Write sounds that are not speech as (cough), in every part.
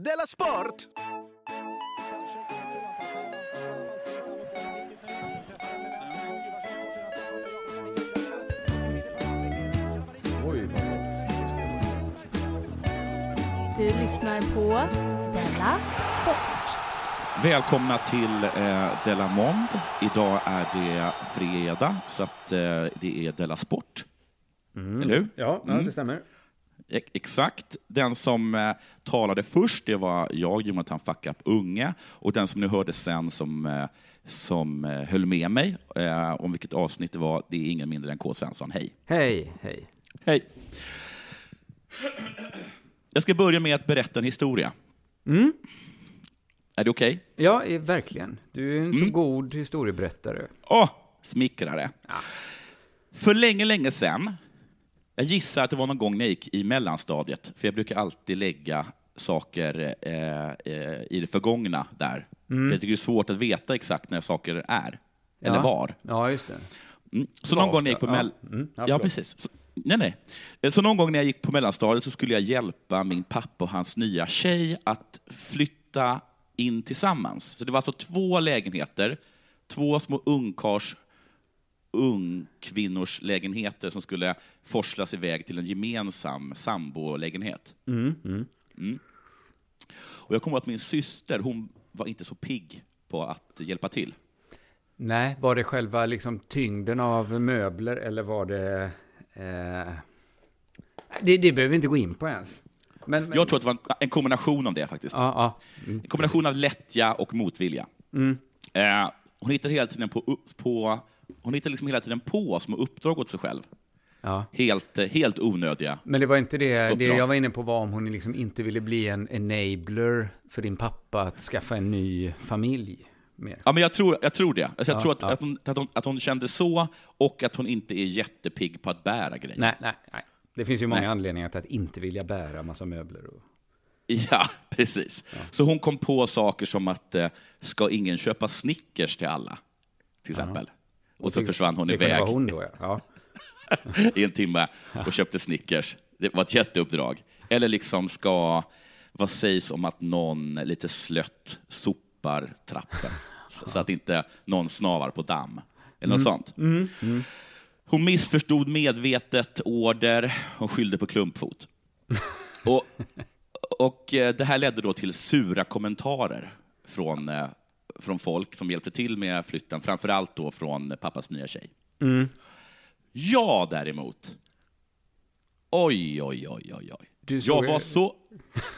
Della Sport! Du lyssnar på Della Sport. Välkomna till eh, Della Mond. Idag är det fredag, så att, eh, det är Della Sport. Eller hur? Ja, ja Mm. det stämmer. E- Exakt. Den som eh, talade först, det var jag, Jonathan Fuck Up Unge. Och den som ni hörde sen som, eh, som eh, höll med mig eh, om vilket avsnitt det var, det är ingen mindre än K. Svensson. Hej! Hej, hej. Hej! Jag ska börja med att berätta en historia. Är det okej? Ja, eh, verkligen. Du är en Mm. så god historieberättare. Åh, smickrare. För länge, länge sedan, jag gissar att det var någon gång när jag gick i mellanstadiet, för jag brukar alltid lägga saker eh, eh, i det förgångna där. För jag tycker det är svårt att veta exakt när saker är, eller Ja. var. Ja, just det. Mm. Så någon Var gång när jag gick på mell... ja. Mm. Ja, Ja, precis. Så, nej, nej. Eh, Så någon gång när jag gick på mellanstadiet så skulle jag hjälpa min pappa och hans nya tjej att flytta in tillsammans. Så det var alltså två lägenheter, två små ungkars ungkvinnors lägenheter som skulle forslas iväg till en gemensam sambolägenhet. Mm. Och jag kommer att min syster, hon var inte så pigg på att hjälpa till. Nej, var det själva liksom tyngden av möbler eller var det... Eh... Det, det behöver vi inte gå in på ens. Men, men... Jag tror att det var en, en kombination av det faktiskt. Ja, ja. En kombination av lättja och motvilja. Eh, hon hittar hela tiden på, på, hon hittar liksom hela tiden på små uppdrag åt sig själv. ja. Helt, eh, helt onödiga. Men det var inte det, det jag var inne på var om hon liksom inte ville bli en enabler för din pappa att skaffa en ny familj. Mer. Ja, men jag, tror, jag tror det. Alltså, jag Ja, tror att, ja. att, hon, att, hon, att hon kände så, och att hon inte är jättepigg på att bära grejer. Nej, nej, nej. Det finns ju många Nej. anledningar till att inte vilja bära massa möbler. Och... Ja, (laughs) precis. Så hon kom på saker som att, eh, ska ingen köpa Snickers till alla? Till exempel. Och så försvann hon det iväg hon då, ja. (laughs) i en timme och köpte Snickers. Det var ett jätteuppdrag. Eller liksom ska, vad sägs om att någon lite slött sopar trappen så, att inte någon snavar på damm. Eller något sånt. Hon missförstod medvetet order, hon skyllde på klumpfot. Och, och eh, det här ledde då till sura kommentarer från, eh, från folk som hjälpte till med flytten, framförallt då från pappas nya tjej. Jag däremot, oj, oj, oj, oj, oj. Jag var så,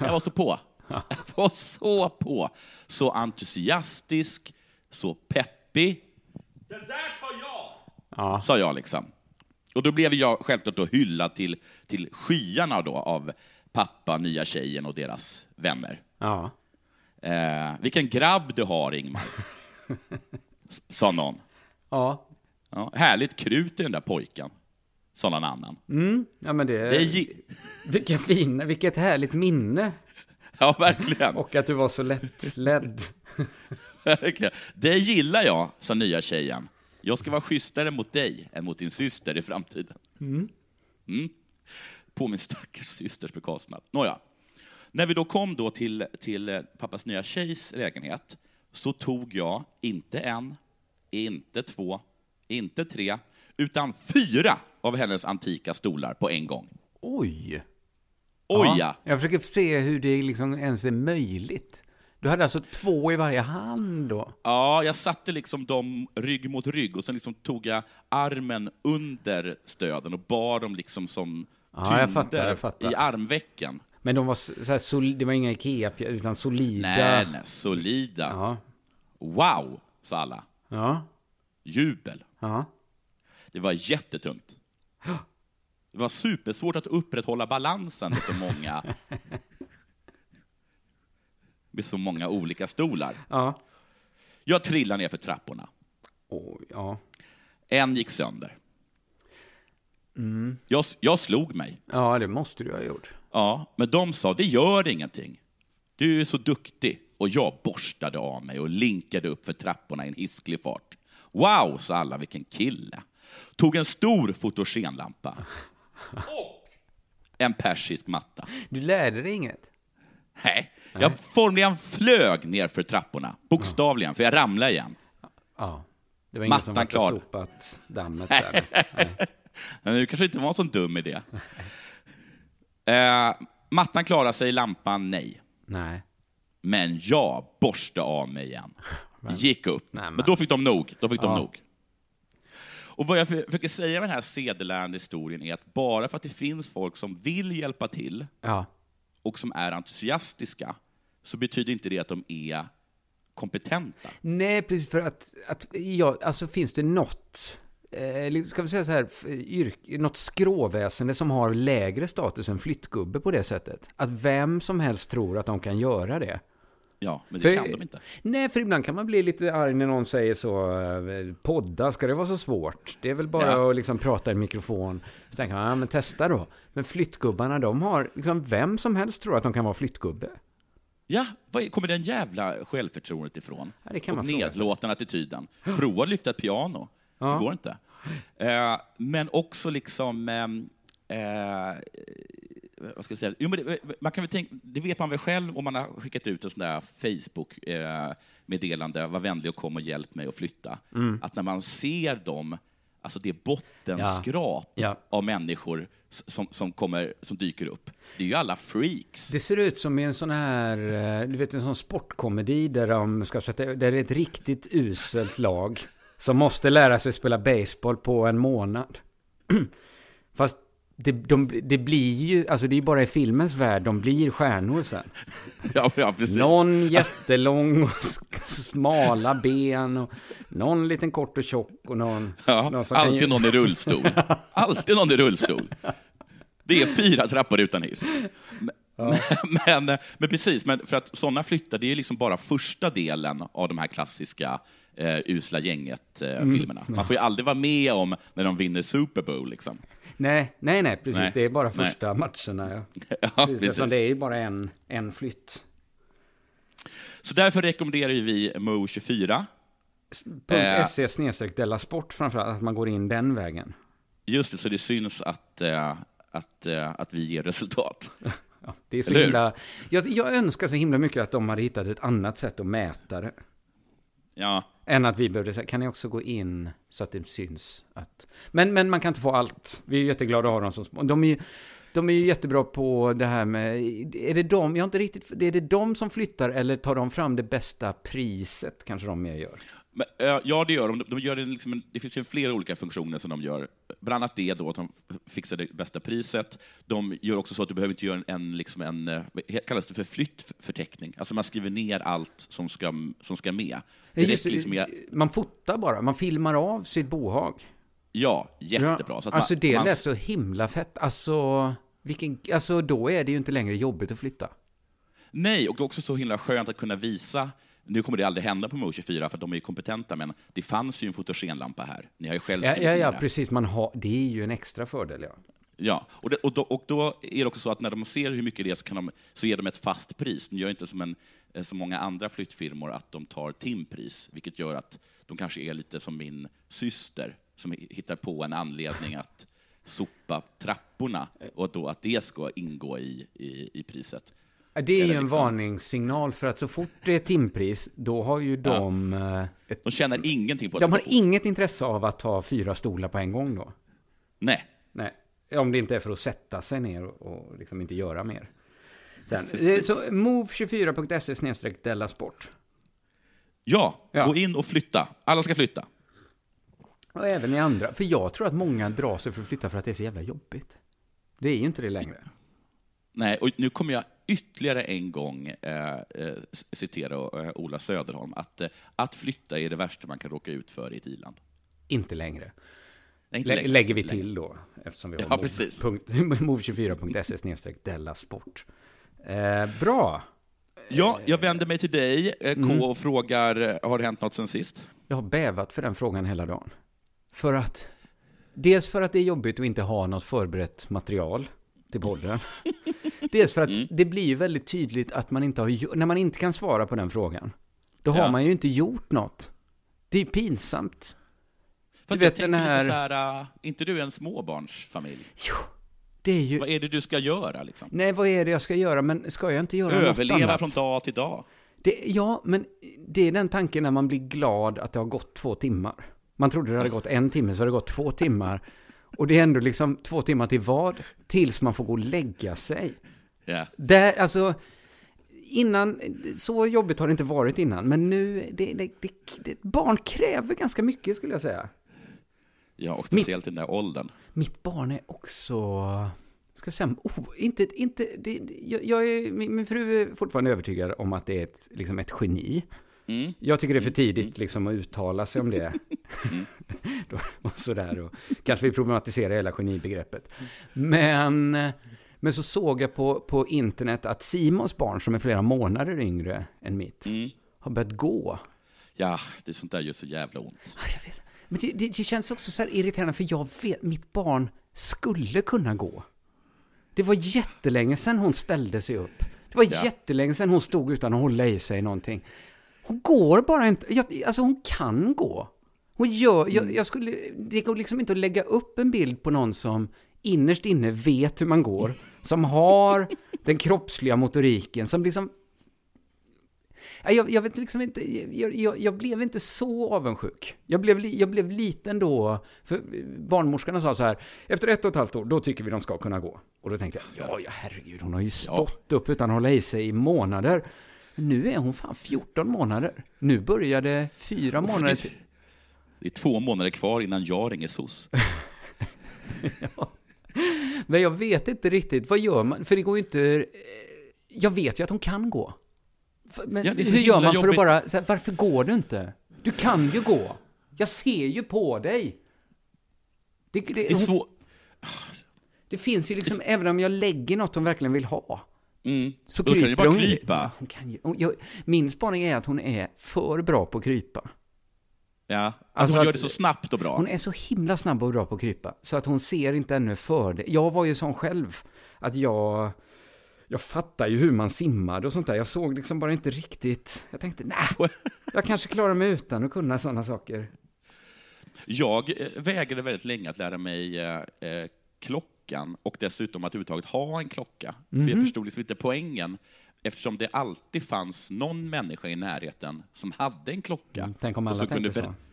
jag var så på. (laughs) Jag var så på. Så entusiastisk, så peppig. Det där tar jag! Ja. Sa jag liksom. Och då blev jag självklart då hyllad till, till skyarna då av pappa, nya tjejen och deras vänner. ja. Eh, vilken grabb du har, Ingmar. (laughs) Sa någon. Ja. Ja, härligt krut i den där pojken, sa någon annan. ja, men det... Det Vilka fina, vilket härligt minne. (laughs) ja, verkligen. Och att du var så lättledd. (laughs) verkligen. Det gillar jag, sa nya tjejen. Jag ska vara schysstare mot dig än mot din syster i framtiden. Mm. På min stackars systers bekostnad. Nåja. När vi då kom då till, till eh, pappas nya tjejs lägenhet så tog jag inte en, inte två, inte tre, utan fyra av hennes antika stolar på en gång. Oj. Oj ja! Jag försöker se hur det liksom ens är möjligt. Du hade alltså två i varje hand då? Ja, jag satte liksom dem rygg mot rygg och sen liksom tog jag armen under stöden och bar dem liksom som Ja, jag fattar, jag fattar. i armvecken. Men de var så här, sol, det var inga Ikea, utan solida. Nej, nej, solida. Ja. Wow, sa alla. Ja. Jubel. Ja. Det var jättetungt. Det var supersvårt att upprätthålla balansen med så många (laughs) med så många olika stolar. Ja. Jag trillade ner för trapporna. Oj, ja. En gick sönder. Mm. Jag, jag slog mig. Ja, det måste du ha gjort. Ja, men de sa, det gör ingenting. Du är så duktig. Och jag borstade av mig och linkade upp för trapporna i en hisklig fart. Wow, sa alla, vilken kille. Tog en stor fotogenlampa. Och en persisk matta. Du lärde dig inget? Nej, jag formligen flög ner för trapporna, bokstavligen, för jag ramlade igen. Ja. Det var ingen som Mattan var klar. sopat dammet där. (laughs) Nej. Men det kanske inte var en sån dum idé. (laughs) Eh, mattan klarade sig, lampan nej. Nej. Men jag borstade av mig igen. (laughs) Gick upp. Nej, men- men... då fick de nog. Då fick Ja. de nog. Och vad jag för- försöker säga med den här sedelärande historien är att bara för att det finns folk som vill hjälpa till Ja. och som är entusiastiska, så betyder inte det att de är kompetenta. Nej, precis för att, att ja, alltså finns det något, eh, ska vi säga så här, yrk, något skråväsende som har lägre status än flyttgubbe på det sättet? Att vem som helst tror att de kan göra det. Ja, men det För- kan de inte. Nej, för ibland kan man bli lite arg när någon säger så, eh, podda, ska det vara så svårt? Det är väl bara Ja. att liksom prata i mikrofon. Så tänker man, ja men testa då. Men flyttgubbarna, de har, liksom vem som helst tror att de kan vara flyttgubbe. Ja, var kommer den jävla självförtroendet ifrån? Ja, och nedlåtande attityden. Prova att lyfta ett piano. Ja. Det går inte. Eh, men också liksom... ehm, Eh, vad ska jag säga? Jo, det, man kan väl tänka, det vet man väl själv om man har skickat ut en sån där Facebook-meddelande, var vänlig och kom och hjälp mig att flytta. Mm. Att när man ser dem, alltså det bottenskrap Ja. av människor som, som, kommer, som dyker upp, det är ju alla freaks. Det ser ut som i en sån här, eh, du vet en sån sportkomedi där de ska sätta, där det är ett riktigt uselt lag som måste lära sig spela baseball på en månad. (clears throat) Fast det, de, det blir ju, alltså det är ju bara i filmens värld de blir stjärnor sen. (laughs) Ja, ja, precis. Någon jättelång och smala ben och någon liten kort och tjock och någon... Ja, någon kan alltid ju- någon i rullstol. (laughs) Alltid någon i rullstol. Det är fyra trappor utan hiss. Men, (laughs) men, men precis, men för att sådana flyttar, det är liksom bara första delen av de här klassiska eh, usla gänget-filmerna. Man får ju aldrig vara med om när de vinner Super Bowl. Liksom. Nej, nej, nej, precis. Nej. Det är bara Nej. första matcherna. Ja. (laughs) Ja, Precis, precis. så det är ju bara en, en flytt. Så därför rekommenderar vi Mo 24. Eh. .se snedstreck Della Sport framförallt, att man går in den vägen. Just det, så det syns att, eh, att, eh, att vi ger resultat. (laughs) Ja, det är så Eller himla... Jag, jag önskar så himla mycket att de hade hittat ett annat sätt att mäta det. Ja, än att vi behövde säga, kan ni också gå in så att det syns att... Men, men man kan inte få allt. Vi är jätteglada att ha dem som små. De är, ju- de är ju jättebra på det här med... Är det de, jag har inte riktigt... Är det de som flyttar eller tar de fram det bästa priset? Kanske de mer gör. Men, eh, ja, det gör de. de gör det, liksom det finns ju flera olika funktioner som de gör. Bland annat det då, att de fixar det bästa priset. De gör också så att du behöver inte göra en, liksom en eh, kallas det för flyttförteckning? Alltså man skriver ner allt som ska, som ska med. Det Just liksom med, Man fotar bara, man filmar av sitt bohag. ja, jättebra. Så alltså man, det man, lät så himla fett. Alltså, vilken, alltså då är det ju inte längre jobbigt att flytta. Nej, och det är också så himla skönt att kunna visa nu kommer det aldrig hända på Mo 24 för de är ju kompetenta, men det fanns ju en fotogenlampa här. Ni har ju själv Ja, ja, ja precis. Man har, det är ju en extra fördel, ja. Ja, och, det, och, då, och då är det också så att när de ser hur mycket det är så, kan de, så ger de ett fast pris. De gör inte som, en, eh, som många andra flyttfirmor att de tar timpris, vilket gör att de kanske är lite som min syster som hittar på en anledning (laughs) att sopa trapporna och då att det ska ingå i, i, i priset. Ja, Det är ju en liksom- varningssignal för att så fort det är timpris, då har ju de... eh, Ett, De tjänar ingenting på att de har det inget intresse av att ta fyra stolar på en gång då. Nej, Nej, om det inte är för att sätta sig ner och, och liksom inte göra mer. Sen, eh, Precis. så move24.se snedstreck Della Sport. ja, Ja. gå in och flytta. Alla ska flytta. Och även i andra. För jag tror att många drar sig för att flytta för att det är så jävla jobbigt. Det är ju inte det längre. Nej, och nu kommer jag ytterligare en gång eh, eh, citera eh, Ola Söderholm, att, eh, att flytta är det värsta man kan råka ut för i ett i-land. Inte längre. Nej, inte Lä längre. lägger vi till då, eftersom vi har Ja, move- precis. punkt- (laughs) move24.se snedstreck Della Sport. Eh, bra. Ja, jag vänder mig till dig, K, Mm. och frågar, har det hänt något sen sist? Jag har bävat för den frågan hela dagen. För att... Dels för att det är jobbigt att inte ha något förberett material till podden. (laughs) Dels för att Mm. det blir ju väldigt tydligt att man inte har... När man inte kan svara på den frågan, då Ja. har man ju inte gjort något. Det är ju pinsamt. Fast vet jag tänker den här- lite så här, uh, inte du en småbarnsfamilj? Jo, Det är ju... Vad är det du ska göra? Liksom? Nej, vad är det jag ska göra? Men ska jag inte göra något Överleva annat? från dag till dag. Det, ja, men det är den tanken när man blir glad att det har gått två timmar. Man trodde det hade gått en timme, så har det gått två timmar. Och det är ändå liksom två timmar till vad? Tills man får gå och lägga sig. Ja. Där, alltså, innan, så jobbigt har det inte varit innan, men nu, det, det, det, barn kräver ganska mycket skulle jag säga. ja, och speciellt i den där åldern. Mitt barn är också, ska jag säga, oh, inte, inte, det, jag, jag är, min, min fru är fortfarande övertygad om att det är ett, liksom ett geni. Mm. Jag tycker det är för tidigt liksom att uttala sig om det. Då- och sådär, och kanske vi problematiserar hela genibegreppet. Men, men så såg jag på, på internet att Simons barn, som är flera månader yngre än mitt, Mm. har börjat gå. Ja, det är sånt där gör så jävla ont. Men det, det, det känns också så här irriterande, för jag vet, mitt barn skulle kunna gå. Det var jättelänge sedan hon ställde sig upp. Det var Ja. jättelänge sedan hon stod utan att hålla i sig någonting. Hon går bara inte, jag, alltså hon kan gå. Hon gör, jag, jag skulle, det går liksom inte att lägga upp en bild på någon som innerst inne vet hur man går, som har (laughs) den kroppsliga motoriken, som liksom Ja, Jag, jag vet liksom inte, jag, jag, jag blev inte så avundsjuk. Jag blev, jag blev liten då, för barnmorskorna sa så här, efter ett och ett halvt år, då tycker vi de ska kunna gå. Och då tänkte jag, ja, ja herregud, hon har ju stått upp utan att hålla i sig i månader. Nu är hon fan 14 månader. Nu började fyra månader till. Det är två månader kvar innan jag ringer SOS. (laughs) Men jag vet inte riktigt, vad gör man? För det går ju inte... eh, Jag vet ju att hon kan gå. Men Ja, hur gör man för att jobbigt. bara, så här, varför går du inte? Du kan ju gå. Jag ser ju på dig. Det, det, Det är hon, svårt. det finns ju liksom, även om jag lägger något hon verkligen vill ha, Mm. så Då kan kryper ju bara hon. krypa. Hon kan ju, hon, jag, min spaning är att hon är för bra på att krypa. Ja, att Alltså hon gör det så snabbt och bra. Hon är så himla snabb och bra på att krypa, så att hon ser inte ännu för det. Jag var ju sån själv, att jag... Jag fattar ju hur man simmade och sånt där. Jag såg liksom bara inte riktigt... Jag tänkte, nej, jag kanske klarar mig utan att kunna sådana saker. Jag eh, vägrade väldigt länge att lära mig eh, eh, klockan och dessutom att överhuvudtaget ha en klocka. För Mhm. jag förstod liksom inte poängen eftersom det alltid fanns någon människa i närheten som hade en klocka. Mm, Tänk om Och alla tänkte så. (laughs)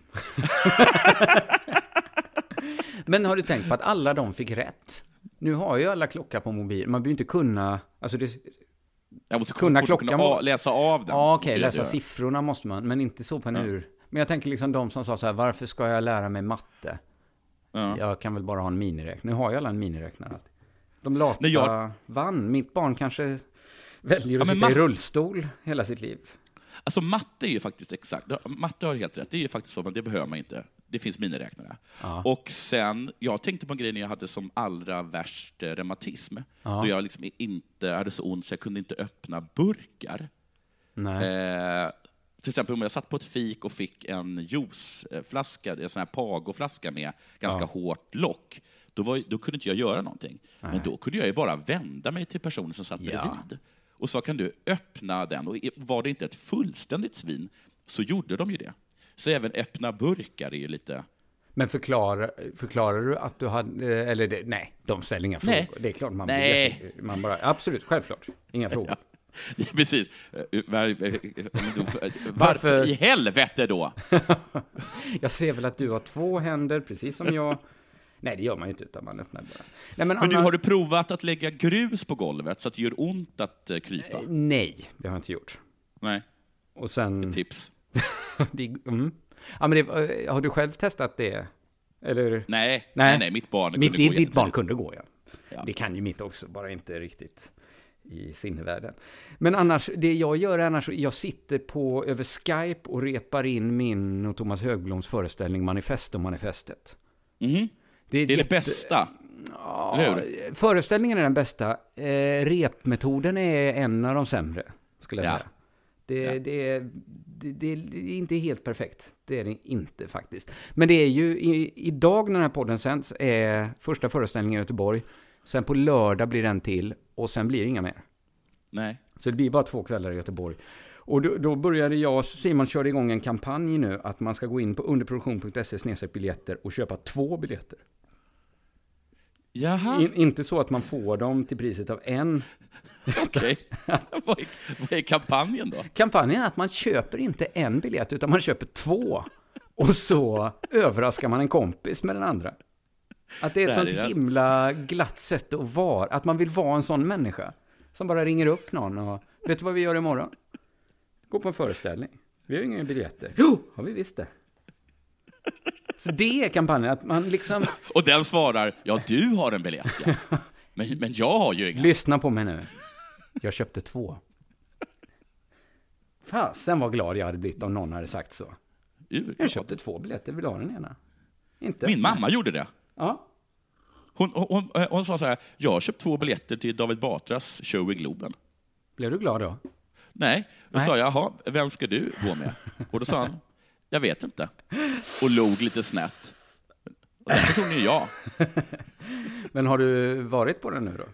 Men har du tänkt på att alla de fick rätt? Nu har ju alla klocka på mobil. Man behöver inte kunna... Alltså det, Jag måste Kunna klockan kunna läsa av den. Ja, okej, det läsa jag- siffrorna måste man, men inte så på en ur. Men jag tänker liksom de som sa så här, varför ska jag lära mig matte? Ja. Jag kan väl bara ha en miniräknare. Nu har ju alla en miniräknare. De lata Nej, jag- vann. Mitt barn kanske väljer att Ja, sitta i rullstol hela sitt liv. Alltså matte är ju faktiskt exakt, matte har helt rätt, det är ju faktiskt så, men det behöver man inte. Det finns miniräknare. Ja. Och sen, jag tänkte på en grej när jag hade som allra värst eh, reumatism, Ja. då jag liksom inte hade så ont så jag kunde inte öppna burkar. Nej. Eh, till exempel om jag satt på ett fik och fick en juiceflaska, en sån här Pago-flaska med ganska Ja. hårt lock, då, var, då kunde inte jag göra någonting. Men då kunde jag ju bara vända mig till personen som satt Ja. bredvid. Och så kan du öppna den. Och var det inte ett fullständigt svin så gjorde de ju det. Så även öppna burkar är ju lite... Men förklarar, förklarar du att du hade, eller det, nej, de ställer inga Nej. frågor. Det är klart man Nej. blir, man bara, absolut, självklart, inga frågor. (laughs) Precis. Eh, var- Varför Varför- i helvete då? (laughs) Jag ser väl att du har två händer, precis som jag. Nej, det gör man ju inte, utan man öppnar bara. Nej, men, Men du, har du provat att lägga grus på golvet så att det gör ont att eh, krypa? Nej, det har jag inte gjort. Nej, Och sen... tips. (laughs) det, mm. Ja, men det, har du själv testat det? Eller? Nej, nej, nej, Nej. mitt barn Mitt, kunde ditt, gå ditt barn kunde gå, ja. Ja. Det kan ju mitt också, bara inte riktigt i sinnevärlden. Men annars, det jag gör är annars, jag sitter på över Skype och repar in min och Thomas Högbloms föreställning Manifesto-manifestet. Mhm. Det är, Det är det bästa. Ja, Eller föreställningen är den bästa. Eh, repmetoden är en av de sämre, skulle jag Ja. säga. Det, Ja. det, är- det, det är inte helt perfekt. Det är det inte faktiskt. Men det är ju i, idag när den här podden sänds är första föreställningen i Göteborg. Sen på lördag blir den till och sen blir det inga mer. Nej. Så det blir bara två kvällar i Göteborg. Och då, då började jag och Simon körde igång en kampanj nu att man ska gå in på underproduktion.se biljetter och köpa två biljetter. In, inte så att man får dem till priset av en. (laughs) okej. (laughs) vad, är, vad är kampanjen då? Kampanjen är att man köper inte en biljett, utan man köper två. Och så överraskar man en kompis med den andra. Att det är ett Där sånt är himla glatt sätt att vara. Att man vill vara en sån människa. Som bara ringer upp någon och, vet du vad vi gör imorgon? Gå på en föreställning. Vi har ju inga biljetter. Jo, har vi visst det. Så det är kampanjen, att man liksom, Och den svarar, ja du har en biljett ja. (laughs) Men, men jag har ju ingen. lyssna på mig nu. Jag köpte två. Fasen vad glad jag hade blivit om någon hade sagt så. Jag köpte två biljetter, vill du ha den ena? Inte? Min mamma gjorde det. Ja. Hon, hon, hon, hon sa så här, jag har köpt två biljetter till David Batras show i Globen. Blev du glad då? Nej, då Nej. sa jag, jaha, vem ska du gå med? Och då sa han, jag vet inte. Och log lite snett. Och den personen är jag. Men har du varit på den nu då?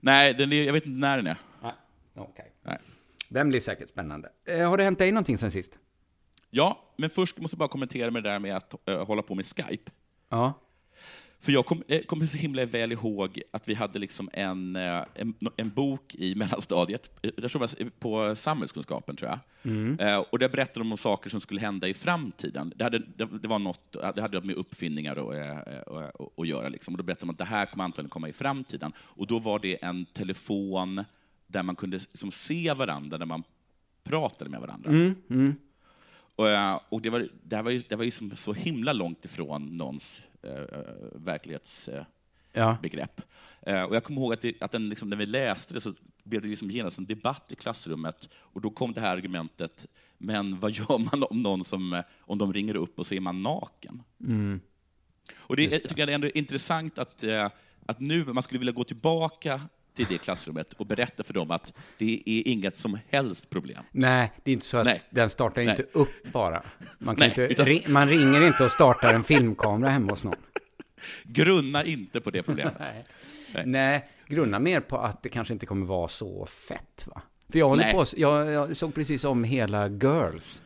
Nej, den är, jag vet inte när den är. Nej. Okej. Nej. Den blir säkert spännande. Eh, har det hänt dig någonting sen sist? Ja, men först måste jag bara kommentera med det där med att eh, hålla på med Skype. Ja. För jag kommer eh, kommer så himla väl ihåg att vi hade liksom en, eh, en, en bok i mellanstadiet, eh, jag tror på samhällskunskapen, tror jag. Eh, Och där berättade de om saker som skulle hända i framtiden. Det hade, det, det var något, det hade med uppfinningar och, eh, och, och, att göra. Liksom. Och då berättade de att det här kommer antagligen komma i framtiden. Och då var det en telefon där man kunde liksom se varandra när man pratade med varandra. Och, eh, och det var, det här var ju, det var ju som så himla långt ifrån någons eh, eh, verklighetsbegrepp. Ja. Eh, och jag kommer ihåg att, det, att den, liksom, när vi läste det så blev det liksom genast en debatt i klassrummet. Och då kom det här argumentet, men vad gör man om någon som, eh, om de ringer upp och så är man naken? Och det, jag tycker jag är ändå intressant att, eh, att nu, man skulle vilja gå tillbaka till det klassrummet och berätta för dem att det är inget som helst problem. Nej, det är inte så att Nej. den startar Nej. inte upp bara. Man, Nej, inte, utan- ri- man ringer inte och startar en filmkamera hemma hos någon. Grunna inte på det problemet. (laughs) Nej. Nej. Grunna mer på att det kanske inte kommer vara så fett va? För jag håller på, jag, jag såg precis om hela Girls.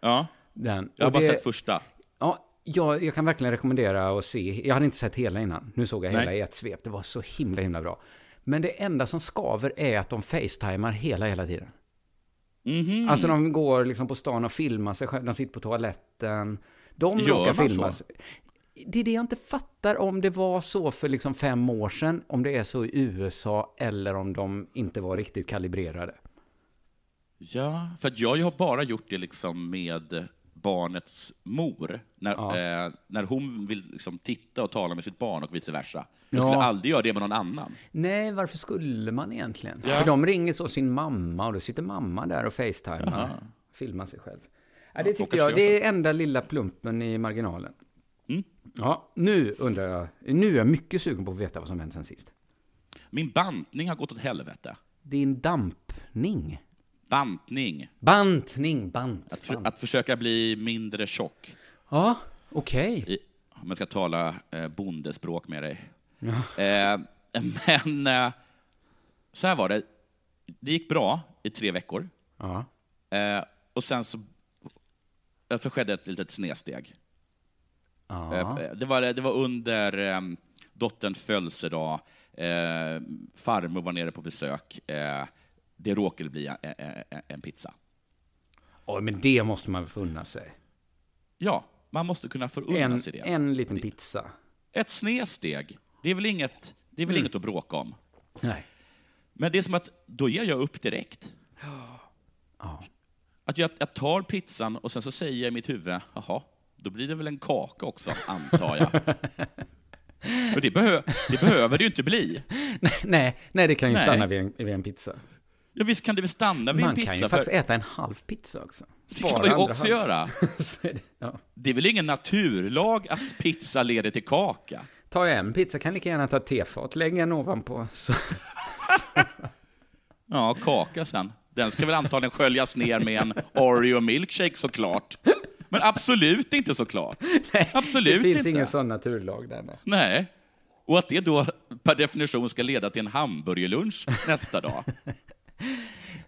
Ja, Den. jag har bara det- sett första. Ja, jag, jag kan verkligen rekommendera att se. Jag hade inte sett hela innan. Nu såg jag hela i ett svep. Det var så himla, himla bra. Men det enda som skaver är att de facetimar hela, hela tiden. Mhm. Alltså de går liksom på stan och filmar sig själva. De sitter på toaletten. De Gör råkar filma sig. Det är det jag inte fattar om det var så för liksom fem år sedan. Om det är så i USA eller om de inte var riktigt kalibrerade. Ja, för jag har bara gjort det liksom med barnets mor. När, Ja. eh, när hon vill liksom titta och tala med sitt barn och vice versa. Jag Ja. skulle aldrig göra det med någon annan. Nej, varför skulle man egentligen? Ja. För de ringer så sin mamma och då sitter mamma där och facetimar. Filmar sig själv. Ja, det tyckte jag, det är enda lilla plumpen i marginalen. Mm. Ja, nu undrar jag, nu är jag mycket sugen på att veta vad som hänt sen sist. Min bantning har gått åt helvete. Din dampning. Bantning. Bantning, bant. Att, för, bant. att försöka bli mindre tjock. Ja, okej. I, om jag ska tala eh, bondespråk med dig. Eh, men eh, så här var det. Det gick bra i tre veckor. Ja. Eh, och sen så, eh, så skedde ett litet snedsteg. Ja. Eh, Det, var, det var under eh, dotterns födelsedag. Eh, farmor var nere på besök. Det råkade bli en, pizza. Oj, men det måste man få unna sig. Ja, man måste kunna förunna En, sig det. en liten pizza. Ett snedsteg, det är väl, inget, det är väl inget att bråka om. Nej. Men det är som att då ger jag upp direkt. Ja. Att jag, jag tar pizzan och sen så säger jag i mitt huvud, jaha, då blir det väl en kaka också, antar jag. (laughs) Och det, behö, det behöver det ju inte bli. nej, nej, det kan ju Nej. stanna vid en, vid en pizza. Ja, visst kan det väl stanna vid Man en pizza? kan ju för faktiskt äta en halv pizza också. det kan man ju också halvan. göra. (laughs) Det- ja. Det är väl ingen naturlag att pizza leder till kaka? Jag en pizza kan lika gärna ta tefat, lägg en ovanpå. Så. (laughs) Ja, kaka sen. Den ska väl antagligen sköljas ner med en Oreo milkshake såklart. Men absolut inte såklart. (laughs) Absolut det finns inte. ingen sån naturlag där. nej. Nej. Och att det då per definition ska leda till en hamburgerlunch nästa dag.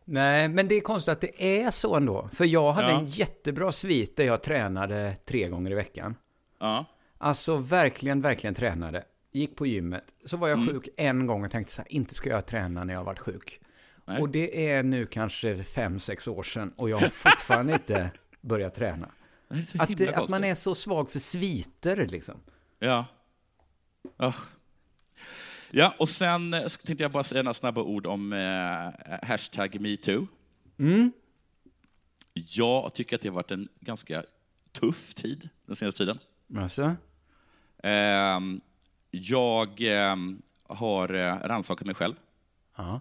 Nej, men det är konstigt att det är så ändå. För jag hade Ja. en jättebra svit där jag tränade tre gånger i veckan. Ja. Alltså verkligen, verkligen tränade. gick på gymmet, så var jag sjuk en gång och tänkte så här, inte ska jag träna när jag har varit sjuk. Nej. Och det är nu kanske fem, sex år sedan och jag har fortfarande inte (laughs) börjat träna. Det Att, det, att man är så svag för sviter liksom. Ja. Ah. Ja, och sen eh, tänkte jag bara säga några snabba ord om eh, hashtag metoo. Mm. Jag tycker att det har varit en ganska tuff tid den senaste tiden. Alltså? Ehm, jag ehm, har eh, rannsakat mig själv. Ja.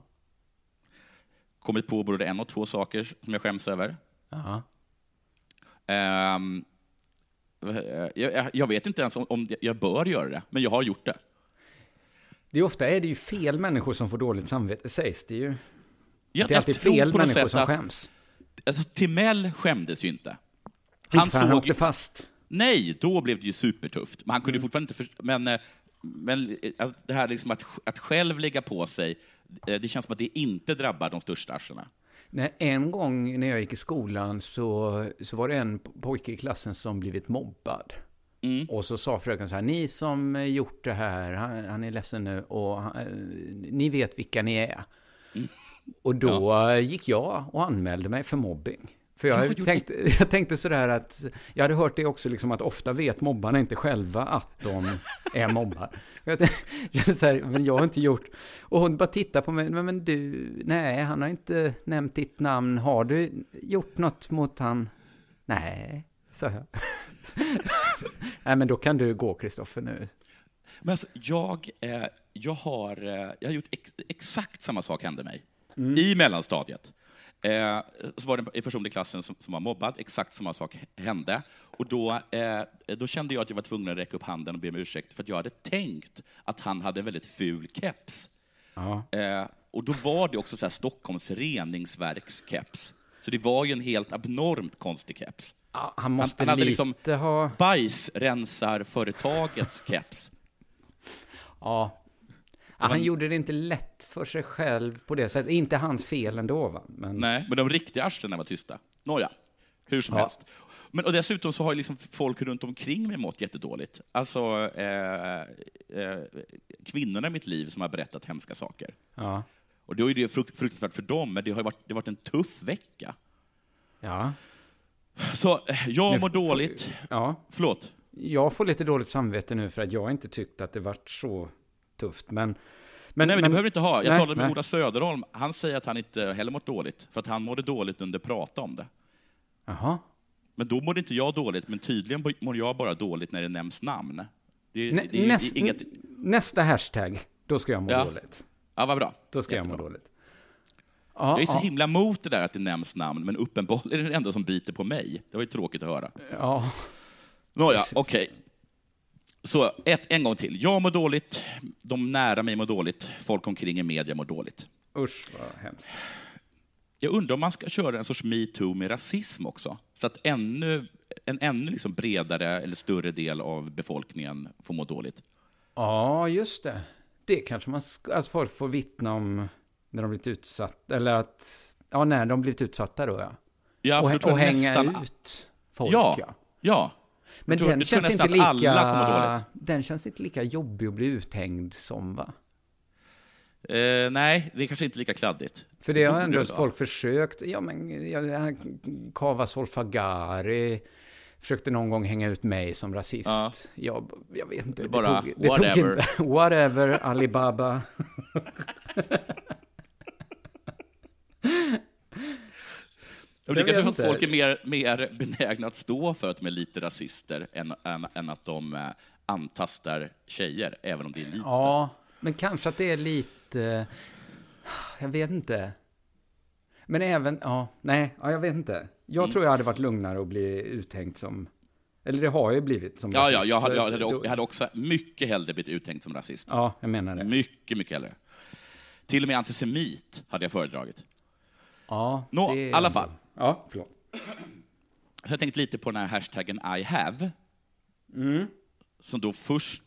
Kommit på både en och två saker som jag skäms över. Ja. Ehm, jag, jag, jag vet inte ens om, om jag bör göra det, men jag har gjort det. Det är ofta är det ju fel människor som får dåligt samvete, sägs det ju. Jag, Det är alltid fel människor som att- skäms. Alltså, Timell skämdes ju inte. Inte för han åkte ju- fast. Nej, då blev det ju supertufft. Men han Mm. kunde ju fortfarande inte... För, men eh, men eh, alltså, det här liksom att, att själv lägga på sig, eh, det känns som att det inte drabbar de största arslena. Nej, en gång när jag gick i skolan så, så var det en pojke i klassen som blivit mobbad. Mm. Och så sa fröken så här, ni som gjort det här, han, han är ledsen nu och han, eh, ni vet vilka ni är. Mm. Och då eh, gick jag och anmälde mig för mobbing. För Ja, jag, gjorde- tänkte, (laughs) jag tänkte sådär att, jag hade hört det också, liksom att ofta vet mobbarna inte själva att de är mobbar. (laughs) Jag jag tänkte så här, men jag har inte gjort, och hon bara tittar på mig, men, men du, nej, han har inte nämnt ditt namn, har du gjort något mot han? Nej, (laughs) sa (laughs) jag. nej, men då kan du gå, Kristoffer, nu. Men alltså, jag, eh, jag, har, eh, jag har gjort ex, exakt samma sak hände mig. Mm. I mellanstadiet. Eh, så var det en person i klassen som, som var mobbad, exakt samma sak hände. Och då, eh, då kände jag att jag var tvungen att räcka upp handen och be om ursäkt, för att jag hade tänkt att han hade en väldigt ful keps. Ja. Eh, och då var det också så här Stockholms reningsverkskeps. Så det var ju en helt abnormt konstig keps. Han måste han hade lite liksom- ha... Bajsrensarföretagets (laughs) keps. Ja. Han gjorde det inte lätt för sig själv på det sättet. Inte hans fel ändå, va? Men... Nej, men de riktiga arslena var tysta. Nåja, hur som Ja. helst. Men, och dessutom så har liksom folk runt omkring mig mått jättedåligt. Alltså, eh, eh, kvinnorna i mitt liv som har berättat hemska saker. Ja. Och då är det frukt, fruktansvärt för dem, men det har varit, det har varit en tuff vecka. Ja. Så eh, jag Nu mår dåligt. Ja. Förlåt. Jag får lite dåligt samvete nu för att jag inte tyckte att det vart så tufft. Men... Men, Nej, men det behöver du inte ha. Jag Nej, talade med nej. Ola Söderholm. Han säger att han inte heller mått dåligt, för att han mådde dåligt under prata om det. Jaha. Men då mådde inte jag dåligt, men tydligen mår jag bara dåligt när det nämns namn. Det, Nä, det näst, inget... Nästa hashtag, då ska jag må Ja. dåligt. Ja, vad bra. Då ska jag må Jättebra. dåligt. Ja, Jag är så ja, himla mot det där att det nämns namn, men uppenbarligen är det det enda som biter på mig. Det var ju tråkigt att höra. ja. Nåja, okej. Så ett, en gång till. Jag mår dåligt, de nära mig mår dåligt, folk omkring i media mår dåligt. Usch vad hemskt. Jag undrar om man ska köra en sorts metoo med rasism också, så att ännu, en ännu liksom bredare eller större del av befolkningen får må dåligt. Ja, just det. Det kanske man ska, att folk får vittna om när de blivit utsatta, eller att, ja, när de blivit utsatta då ja. Ja, och och jag hänga nästan- ut folk Ja, ja. ja. Men tror- den känns inte lika... Den känns inte lika jobbig att bli uthängd som va? Eh, nej, det är kanske inte lika kladdigt. För det har ändå folk försökt. Ja, men ja, Kava Solfagari försökte någon gång hänga ut mig som rasist. Ja. Jag, jag vet inte. Det bara, tog, det whatever. Tog inte, whatever, (laughs) Alibaba. (laughs) Det jag är kanske vet för att folk är mer, mer (laughs) benägna att stå för att de är lite rasister än, än, än att de eh, antastar tjejer, även om det är lite. Ja, men kanske att det är lite... (sighs) Jag vet inte. Men även, ja, nej, ja, jag vet inte. Jag Mm. tror jag hade varit lugnare att bli uthängd som... Eller det har jag ju blivit som Ja, ja, rasist, jag så hade, jag, hade, jag hade också mycket hellre blivit uthängd som rasist. Ja, jag menar det. Mycket, mycket hellre. Till och med antisemit hade jag föredragit. Ja, Nå, i är alla fall. Ja, förlåt. Så jag tänkte lite på den här hashtaggen I have. Mm. Som då först,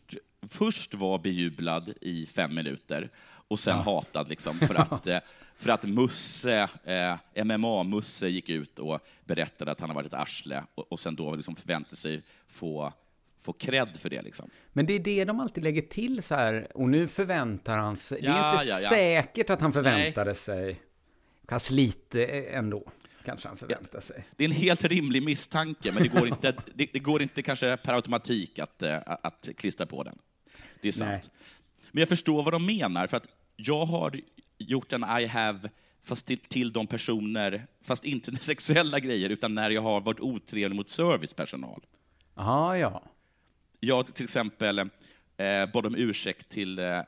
först var bejublad i fem minuter och sen hatad liksom för att, (laughs) eh, för att Musse, eh, MMA-Musse gick ut och berättade att han har varit ett arsle och, och sen då liksom förväntade sig få, få cred för det. Liksom. Men det är det de alltid lägger till så här, och nu förväntar han sig. det är Ja, inte ja, ja. säkert att han förväntade sig. Fast lite ändå, kanske han förväntar sig. Det är en helt rimlig misstanke, men det går inte, det, det går inte kanske per automatik att, eh, att klistra på den. Det är sant. Nej. Men jag förstår vad de menar, för att jag har gjort en I have, fast till, till de personer, fast inte (laughs) sexuella grejer, utan när jag har varit otrevlig mot servicepersonal. Jaha, ja. Jag till exempel eh, bad om ursäkt till eh,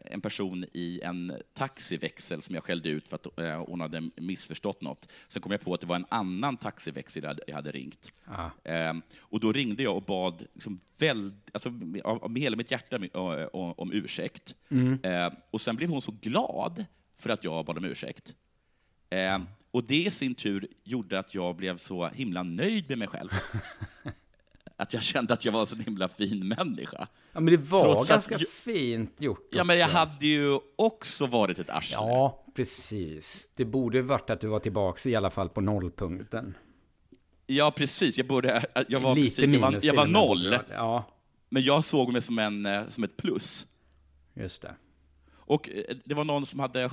en person i en taxiväxel som jag skällde ut för att eh, hon hade missförstått något. Sen kom jag på att det var en annan taxiväxel jag hade, jag hade ringt. Ah. Eh, och då ringde jag och bad liksom väl, alltså, av, med hela mitt hjärta om, om, ursäkt. Eh, och sen blev hon så glad för att jag bad om ursäkt. Eh, och det i sin tur gjorde att jag blev så himla nöjd med mig själv. (laughs) att jag kände att jag var en så himla fin människa. Ja, men det var Trots att ganska jag- fint gjort Ja, men jag hade ju också varit ett arsle. Ja, precis. Det borde varit att du var tillbaks i alla fall på nollpunkten. Ja, precis. Jag, borde, jag var, Lite precis, jag var, jag var noll. Ja, men jag såg mig som, en, eh, som ett plus. just det. Och eh, det var någon som hade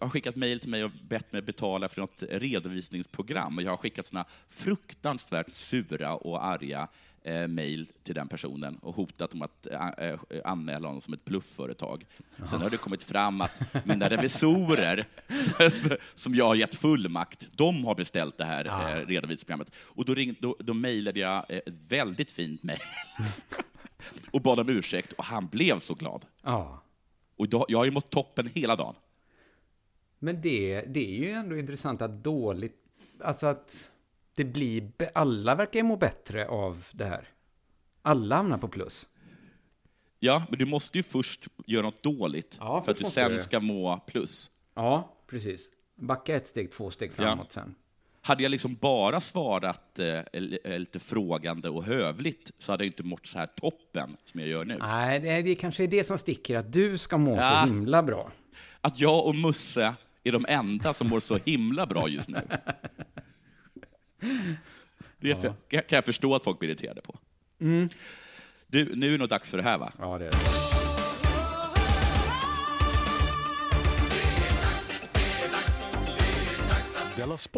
skickat mejl till mig och bett mig betala för något redovisningsprogram. Och jag har skickat såna fruktansvärt sura och arga eh, mejl till den personen och hotat om att eh, eh, anmäla honom som ett bluffföretag. Sen har det kommit fram att mina revisorer, (laughs) som jag har gett fullmakt, de har beställt det här Ah. eh, redovisningsprogrammet. Och då, ring, då, då mejlade jag eh, ett väldigt fint mejl (laughs) och bad om ursäkt och han blev så glad. Ja. Och då, jag har ju mått toppen hela dagen. Men det, det är ju ändå intressant att dåligt... Alltså att det blir... Alla verkar ju må bättre av det här. Alla hamnar på plus. Ja, men du måste ju först göra något dåligt Ja, för att du sen ska må plus. Ja, precis. Backa ett steg, två steg framåt sen. Hade jag liksom bara svarat eh, eh, lite frågande och hövligt så hade jag inte mått så här toppen som jag gör nu. Nej, det, det kanske är det som sticker, att du ska må Ja. så himla bra. Att jag och Musse är de enda som mår så himla bra just nu. (laughs) Det för, kan jag förstå att folk blir irriterade på. Mm. Du, nu är det nog dags för det här va? Ja, det är det.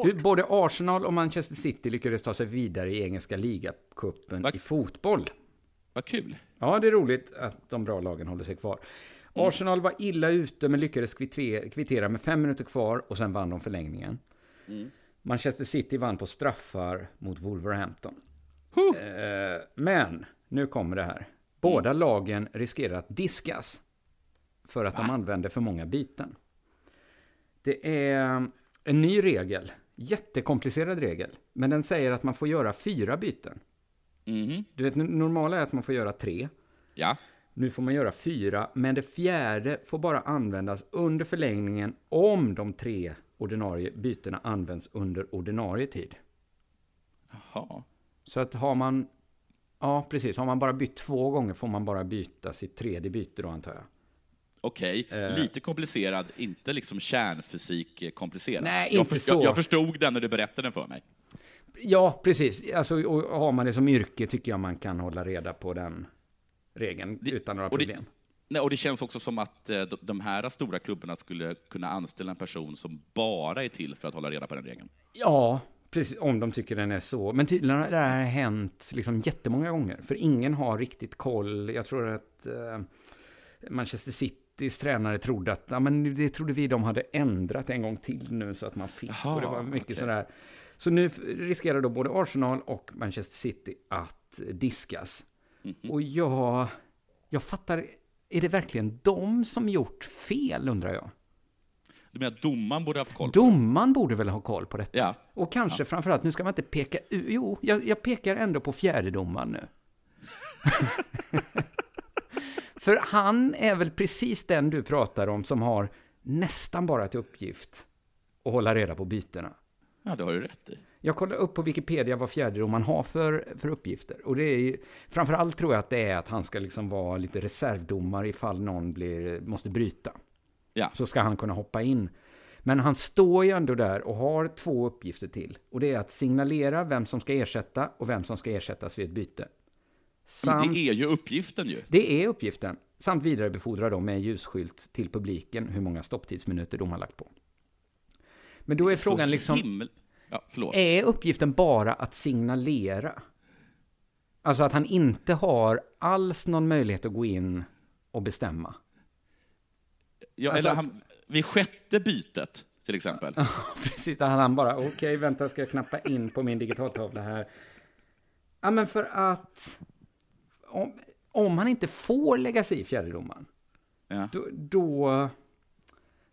Du, både Arsenal och Manchester City lyckades ta sig vidare i engelska ligacupen i fotboll. Vad kul. Ja, det är roligt att de bra lagen håller sig kvar. Arsenal var illa ute men lyckades kvittera, med fem minuter kvar och sen vann de förlängningen. Manchester City vann på straffar mot Wolverhampton. Eh, men, nu kommer det här. Båda lagen riskerar att diskas för att de använder för många byten. Det är en ny regel, jättekomplicerad regel, men den säger att man får göra fyra byten. Mhm. Du vet, normala är att man får göra tre. Ja. Nu får man göra fyra, men det fjärde får bara användas under förlängningen om de tre ordinarie bytena används under ordinarie tid. Jaha. Så att har man, ja precis, har man bara bytt två gånger får man bara byta sitt tredje byte då antar jag. Okej, Eh. lite komplicerad, inte liksom kärnfysik eh, komplicerad. Nej, jag, inte för- så. Jag, jag förstod den när du berättade den för mig. Ja, precis. Alltså, och har man det som yrke tycker jag man kan hålla reda på den regeln Det- utan några och det- problem. Nej, och det känns också som att eh, de- här stora klubbarna skulle kunna anställa en person som bara är till för att hålla reda på den regeln. Ja, precis, om de tycker den är så. Men tydligen har det här hänt liksom jättemånga gånger. För ingen har riktigt koll. Jag tror att eh, Manchester Citys tränare trodde att, ja men det trodde vi de hade ändrat en gång till nu så att man fick. Jaha, och det var mycket okej. sådär. Så nu riskerar då både Arsenal och Manchester City att diskas. Mhm. Och jag, jag fattar, är det verkligen de som gjort fel undrar jag? Du menar att domaren borde haft koll på Domaren borde väl ha koll på detta? Ja. Och kanske framförallt, nu ska man inte peka ut, jo, jag, jag pekar ändå på fjärdedomaren nu. (laughs) För han är väl precis den du pratar om som har nästan bara till uppgift att hålla reda på bytena. Ja, det har du rätt i. Jag kollar upp på Wikipedia vad fjärdedomaren har för, för uppgifter. Och det är ju, framförallt tror jag att det är att han ska liksom vara lite reservdomare ifall någon blir, måste bryta. Ja. Så ska han kunna hoppa in. Men han står ju ändå där och har två uppgifter till. Och det är att signalera vem som ska ersätta och vem som ska ersättas vid ett byte. Samt, Det är ju uppgiften ju. det är uppgiften. Samt vidarebefordra dem med en ljusskylt till publiken hur många stopptidsminuter de har lagt på. Men då är frågan Så liksom, himmel- Ja, förlåt. är uppgiften bara att signalera? Alltså att han inte har alls någon möjlighet att gå in och bestämma. Ja, alltså eller att- han, vid sjätte bytet, till exempel. (laughs) Precis, där hade han bara, okej, vänta, ska jag knappa in på min digitaltavla här. Ja, men för att om, om han inte får lägga sig i fjärdedomaren, Ja. då, då,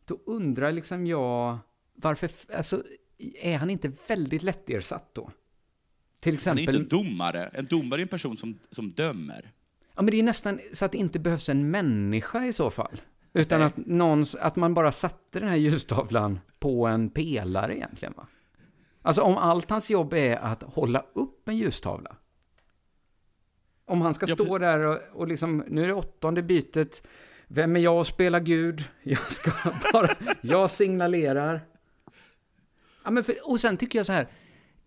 då undrar liksom jag varför, alltså, är han inte väldigt lättersatt då? Till Han är exempel, inte en domare. En domare är en person som, som dömer. ja men det är nästan så att det inte behövs en människa i så fall. Utan Nej. att, någon, att man bara satte den här ljustavlan på en pelare egentligen va? Alltså om allt hans jobb är att hålla upp en ljustavla. Om han ska Ja, stå där och, och liksom, nu är det åttonde bytet. Vem är jag att spela Gud? Jag ska (laughs) bara, jag signalerar. Ja, men för, och sen tycker jag så här,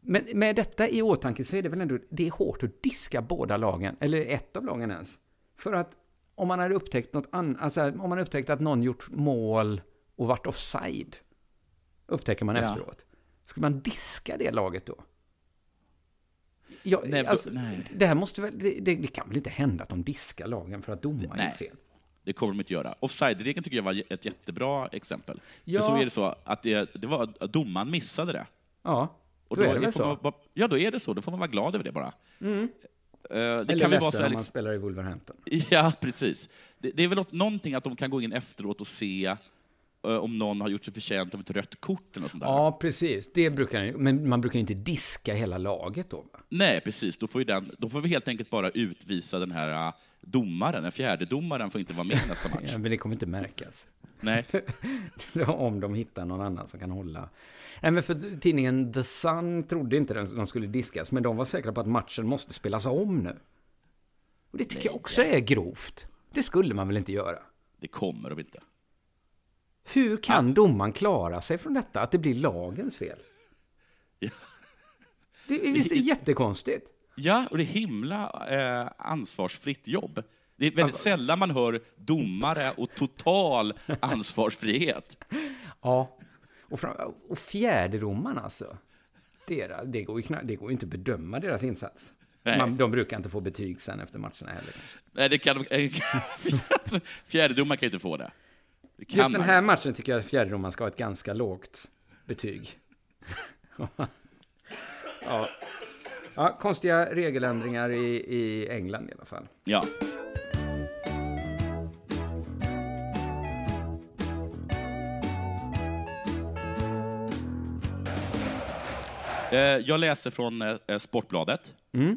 men med detta i åtanke så är det väl ändå, det är hårt att diska båda lagen, eller ett av lagen ens. För att om man hade upptäckt något annat, alltså om man upptäckt att någon gjort mål och varit offside, upptäcker man Ja. efteråt. Ska man diska det laget då? Ja, Nej, alltså, nej. Det här måste väl, det, det, det kan väl inte hända att de diskar lagen för att domaren är fel? Det kommer de inte göra. Offside-regeln tycker jag var ett jättebra exempel. Ja. För så är det så att det, det var, att domaren missade det. Ja, Och då är det väl får så. Man, ja, då är det så. Då får man vara glad över det bara. Mm. Eh, Det Eller kan väl vara så här, om man liksom, spelar i Wolverhampton. (laughs) Ja, precis. Det, det är väl något- någonting att de kan gå in efteråt och se eh, om någon har gjort sig förtjänt av ett rött kort eller något sånt där. Ja, precis. Det brukar Men man brukar ju inte diska hela laget då. Va? Nej, precis. Då får, ju den, då får vi helt enkelt bara utvisa den här eh, domaren. Den fjärde domaren får inte vara med nästa match. (laughs) Ja, men det kommer inte märkas. Nej. (laughs) om de hittar någon annan som kan hålla. Nej, men för tidningen The Sun trodde inte den- de skulle diskas, men de var säkra på att matchen måste spelas om nu. Och det tycker jag också är grovt. Det skulle man väl inte göra? Det kommer de inte. Hur kan domaren klara sig från detta? Att det blir lagens fel? Ja. Det är (laughs) visst jättekonstigt. Ja, och det är himla eh, ansvarsfritt jobb. Det är väldigt sällan man hör domare och total (laughs) ansvarsfrihet. Ja. Och, fram, och fjärdedomaren alltså. Dera, det, går ju det går ju inte att bedöma deras insats. Man, de brukar inte få betyg sen efter matcherna heller. Nej, det kan de... (laughs) Fjärdedomaren kan ju inte få det. det kan Just den man. här matchen tycker jag att fjärdedomaren ska ha ett ganska lågt betyg. (laughs) ja. Ja, konstiga regeländringar i, i England i alla fall. Ja. Eh, Jag läser från eh, Sportbladet. Mm.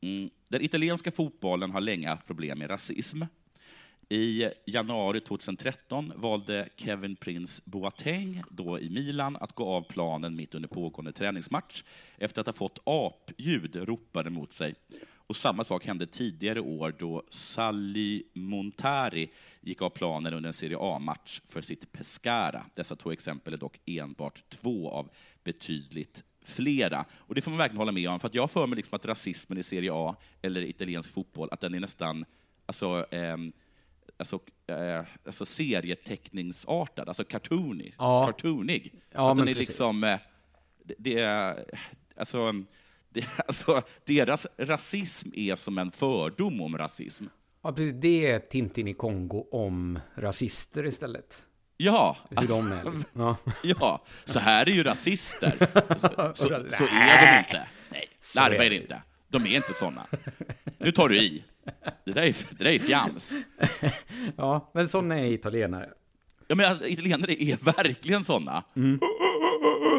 Mm. Den italienska fotbollen har länge haft problem med rasism. I januari 2013 valde Kevin Prince Boateng, då i Milan, att gå av planen mitt under pågående träningsmatch efter att ha fått apljud ropade mot sig. Och samma sak hände tidigare år då Sally Montari gick av planen under en Serie A-match för sitt Pescara. Dessa två exempel är dock enbart två av betydligt flera. Och det får man verkligen hålla med om, för att jag har för mig liksom att rasismen i Serie A, eller italiensk fotboll, att den är nästan alltså, eh, alltså, eh, alltså serieteckningsartad, alltså cartoony, Ja. cartoonig. Ja, att den men är precis. liksom, eh, det, är, alltså, det, (laughs) alltså, deras rasism är som en fördom om rasism. Ja, precis. Det är Tintin i Kongo om rasister istället. Ja, Hur de är. Liksom. (laughs) Ja. ja, så här är ju rasister. Så, så, (laughs) så är de inte. Nej, Så larva er inte. De är inte såna. Nu tar du i. Det där är, det där är fjams. ja, men sådana är italienare. Ja, men att italienare är verkligen såna.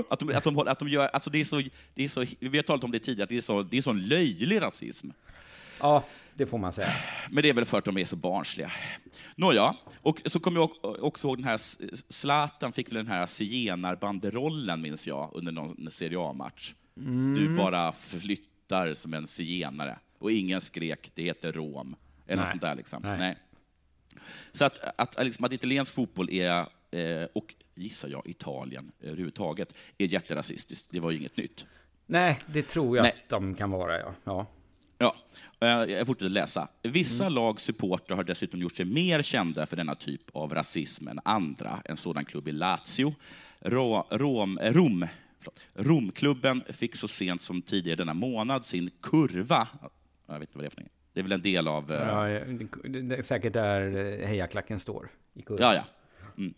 Att de, att de, att de gör, alltså det är så, det är så, vi har talat om det tidigare, att det är så, det är sån löjlig rasism. Ja, det får man säga. Men det är väl för att de är så barnsliga. Nåja, och så kommer jag också ihåg den här, Zlatan fick väl den här zigenarbanderollen, minns jag, under någon Serie A-match. Du bara flyttar som en zigenare. Och ingen skrek, det heter rom. Eller något Nej. sånt där liksom. Nej. Nej. Så att, att, liksom, att italiensk fotboll är, eh, och gissar jag Italien överhuvudtaget, är jätterasistiskt. Det var ju inget nytt. Nej, det tror jag Nej. att de kan vara, ja. ja. Ja, eh, jag fortsätter läsa. Vissa lags supportrar har dessutom gjort sig mer kända för denna typ av rasism än andra. En sådan klubb är Lazio. Ro, Rom, eh, Rom, förlåt, Romklubben fick så sent som tidigare denna månad sin kurva. Jag vet inte vad det är för något. Det är väl en del av... eh, Ja, det är säkert där eh, hejaklacken står. I kurvan. Ja, ja. Mm.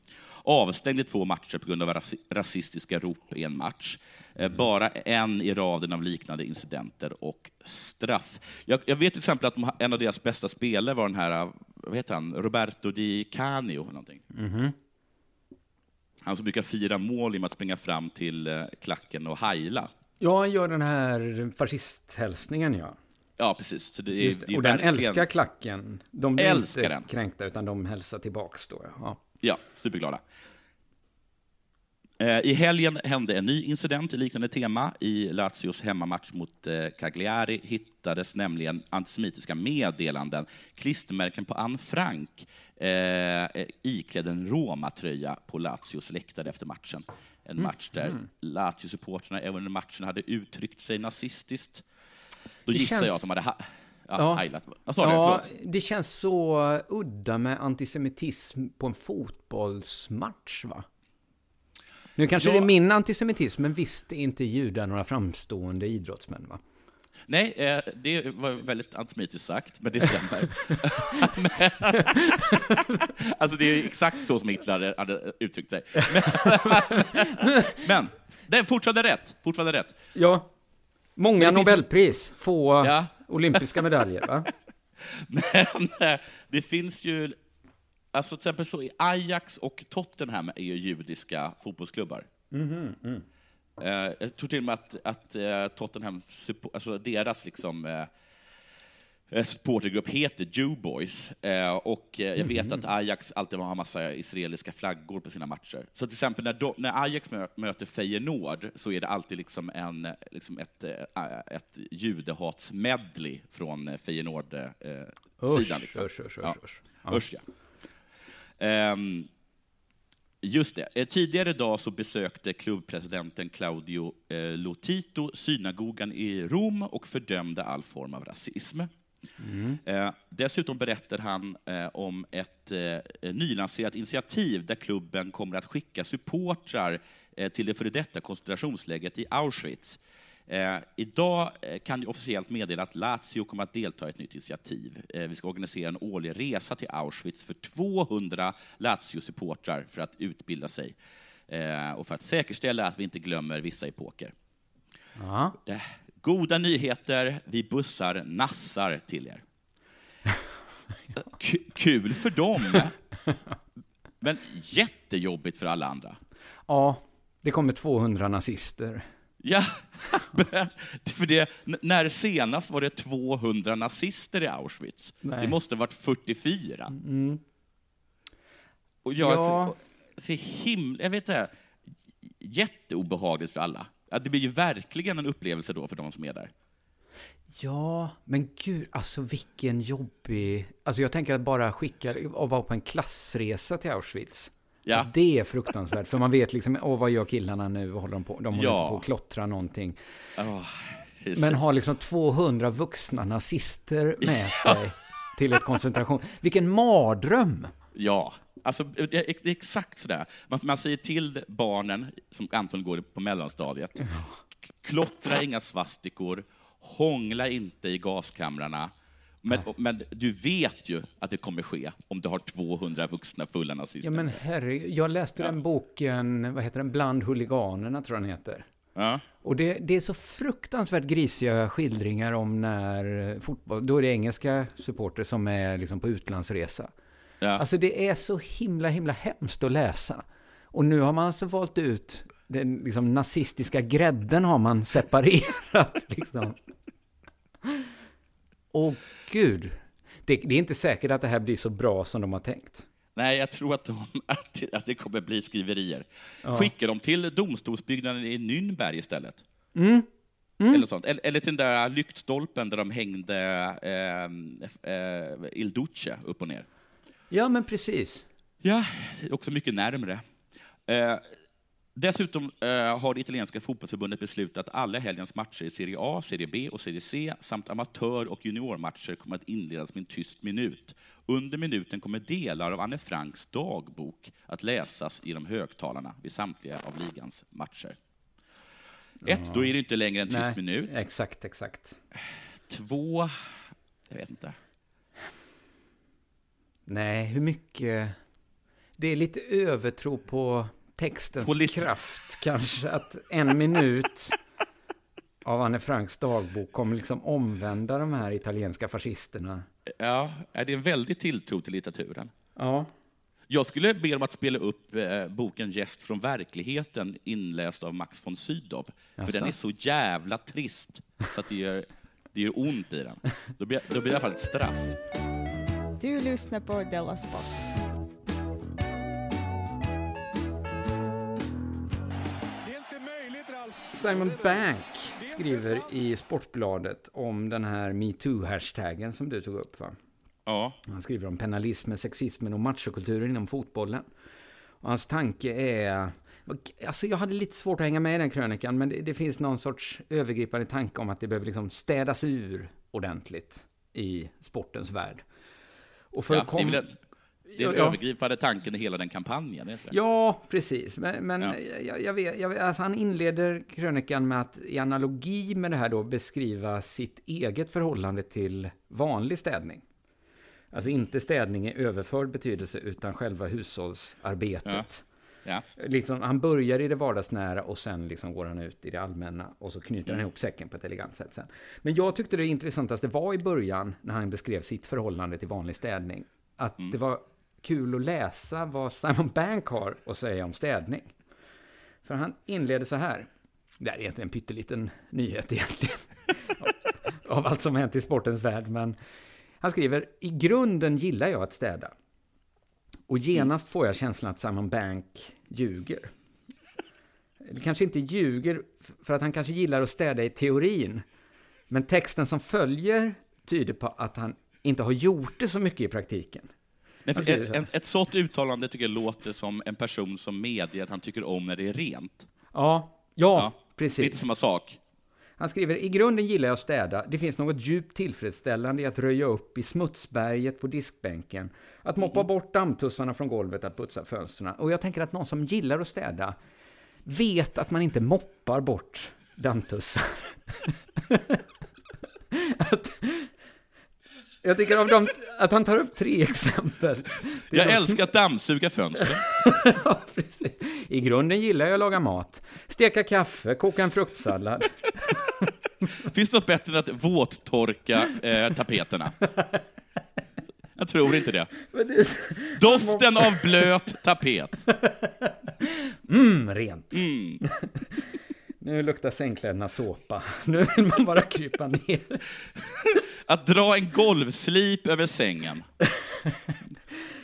Avstängd i två matcher på grund av rasi- rasistiska rop i en match. Eh, Bara en i raden av liknande incidenter och straff. Jag, jag vet till exempel att de, en av deras bästa spelare var den här, vad heter han, Roberto Di Canio. Någonting. Han som brukar fira mål genom att springa fram till klacken och heila. Ja, han gör den här fascisthälsningen, ja. Ja, precis. Så det är, Just det Och den verkligen- älskar klacken. De blir Älskar inte den. kränkta, utan de hälsar tillbaks då. Ja. Ja, superglada. Eh, I helgen hände en ny incident i liknande tema. I Lazios hemmamatch mot eh, Cagliari hittades nämligen antisemitiska meddelanden, klistermärken på Anne Frank, eh, eh, iklädd en Roma-tröja på Lazios läktare efter matchen. En match där Lazio-supportrarna även under matchen hade uttryckt sig nazistiskt. Då Det gissar känns- jag att de hade ha- ja, Ja. du? Ja, det känns så udda med antisemitism på en fotbollsmatch, va? Nu kanske Ja. det är min antisemitism, men visst är inte judar några framstående idrottsmän, va? Nej, eh, det var väldigt antisemitiskt sagt, men det stämmer. Men- alltså det är exakt så som Hitler hade uttryckt sig. Men, men det är fortfarande rätt. Fortfarande rätt. Ja. Många det finns Nobelpris, få Ja. olympiska medaljer, va? (laughs) Men eh, det finns ju, alltså till exempel så i Ajax och Tottenham är ju judiska fotbollsklubbar. Eh, jag tror till och med att, att eh, Tottenham, alltså deras liksom, supportergrupp heter Jew Boys. Eh, och eh, jag vet att Ajax alltid har massa israeliska flaggor på sina matcher. Så till exempel när, de, när Ajax mö, möter Feyenoord så är det alltid liksom en, eh, liksom ett, eh, ett judehatsmedley från eh, Feyenoord-sidan. Eh, Usch, liksom. usch, usch, Ja. usch, usch. Ja. Usch, ja. Ehm, just det. Eh, Tidigare idag så besökte klubbpresidenten Claudio eh, Lotito synagogan i Rom och fördömde all form av rasism. Eh, dessutom berättar han eh, om ett eh, nylanserat initiativ där klubben kommer att skicka supportrar eh, till det före detta koncentrationslägret i Auschwitz. Eh, idag eh, kan jag officiellt meddela att Lazio kommer att delta i ett nytt initiativ. Eh, vi ska organisera en årlig resa till Auschwitz för 200 Lazio-supportrar för att utbilda sig eh, och för att säkerställa att vi inte glömmer vissa epoker. Ja. Det, goda nyheter, vi bussar nassar till er. K- kul för dem, men jättejobbigt för alla andra. ja, det kommer 200 nazister. Ja, (laughs) för det, när senast var det 200 nazister i Auschwitz? Nej. Det måste ha varit 44. Och jag Ja. ser, ser himla, jag vet inte, jätteobehagligt för alla. Ja, det blir ju verkligen en upplevelse då för de som är där. Ja, men gud, alltså vilken jobbig... Alltså jag tänker att bara skicka och vara på en klassresa till Auschwitz. Ja. Det är fruktansvärt, för man vet liksom, åh vad gör killarna nu? Vad håller de på? De håller Ja. inte på att klottra någonting. Oh, Men ha liksom 200 vuxna nazister med sig till ett koncentration. Vilken mardröm! Ja, alltså, det är exakt sådär. Man, man säger till barnen, som antagligen går på mellanstadiet, klottra inga svastikor, hångla inte i gaskamrarna, men, men du vet ju att det kommer ske om du har 200 vuxna fulla nazister. Ja men herre, jag läste den boken, vad heter den, Bland huliganerna tror jag den heter. Ja. Och det, det är så fruktansvärt grisiga skildringar om när fotboll, då är det engelska supporter som är liksom på utlandsresa. Ja. Alltså det är så himla, himla hemskt att läsa. Och nu har man alltså valt ut den liksom nazistiska grädden har man separerat (laughs) liksom. Åh gud. Det, det är inte säkert att det här blir så bra som de har tänkt. Nej, jag tror att, de, att, att det kommer bli skriverier. Skicka dem till domstolsbyggnaden i Nürnberg istället. Mm. Eller, sånt. Eller, eller till den där lyktstolpen där de hängde eh, eh, Il Duce upp och ner. Ja, men precis. Ja, också mycket närmre. Eh, Dessutom eh, har det italienska fotbollsförbundet beslutat att alla helgens matcher i Serie A, Serie B och Serie C samt amatör och juniormatcher kommer att inledas med en tyst minut. Under minuten kommer delar av Anne Franks dagbok att läsas genom högtalarna vid samtliga av ligans matcher. Ett, då är det inte längre en tyst Nej, minut. Exakt, exakt. Två, jag vet inte. Nej, hur mycket... Det är lite övertro på textens På lit- kraft, kanske. Att en minut av Anne Franks dagbok kommer liksom omvända de här italienska fascisterna. Ja, är det en väldig tilltro till litteraturen? Ja. Jag skulle be dem att spela upp eh, boken Gäst från verkligheten inläst av Max von Sydow. För den är så jävla trist så att det gör, det gör ont i den. Då blir, då blir det i alla fall ett straff. Du lyssnar på Della Sport. Simon Bank skriver i Sportbladet om den här metoo-hashtaggen som du tog upp. Va? Ja, Han skriver om penalismen, sexismen och machokulturen inom fotbollen. Och hans tanke är... Alltså jag hade lite svårt att hänga med i den krönikan, men det, det finns någon sorts övergripande tanke om att det behöver liksom städas ur ordentligt i sportens värld. Och för ja att det är kom- väl det är Ja. övergripande tanken i hela den kampanjen. Ja, precis. Men, men Ja. Jag, jag vet, jag alltså han inleder krönikan med att i analogi med det här då beskriva sitt eget förhållande till vanlig städning. Alltså inte städning i överförd betydelse, utan själva hushållsarbetet. Ja. Liksom, han börjar i det vardagsnära och sen liksom går han ut i det allmänna och så knyter han ihop säcken på ett elegant sätt sen. Men jag tyckte det intressantaste var i början när han beskrev sitt förhållande till vanlig städning. Att det var kul att läsa vad Simon Bank har att säga om städning. För han inleder så här. Det här är egentligen en pytteliten nyhet egentligen. (laughs) av allt som hänt i sportens värld. Men han skriver, i grunden gillar jag att städa. Och genast får jag känslan att Simon Bank ljuger. Kanske inte ljuger, för att han kanske gillar att städa i teorin. Men texten som följer tyder på att han inte har gjort det så mycket i praktiken. Nej, ett, ett, ett sådant uttalande tycker jag låter som en person som medger att han tycker om när det är rent. Ja, ja, Lite precis. samma sak. Han skriver, i grunden gillar jag att städa. Det finns något djupt tillfredsställande i att röja upp i smutsberget på diskbänken. Att moppa bort dammtussarna från golvet, att putsa fönstren. Och jag tänker att någon som gillar att städa vet att man inte moppar bort dammtussar. (laughs) att, jag tycker av dem, att han tar upp tre exempel. Jag älskar att dammsuga fönster. (laughs) Ja, precis. I grunden gillar jag att laga mat. Steka kaffe, koka en fruktsallad. (laughs) Finns det något bättre än att våttorka eh, tapeterna? Jag tror inte det. Men det är- Doften av blöt tapet. Mm, rent. Mm. Nu luktar sängkläderna såpa. Nu vill man bara krypa ner. Att dra en golvslip över sängen.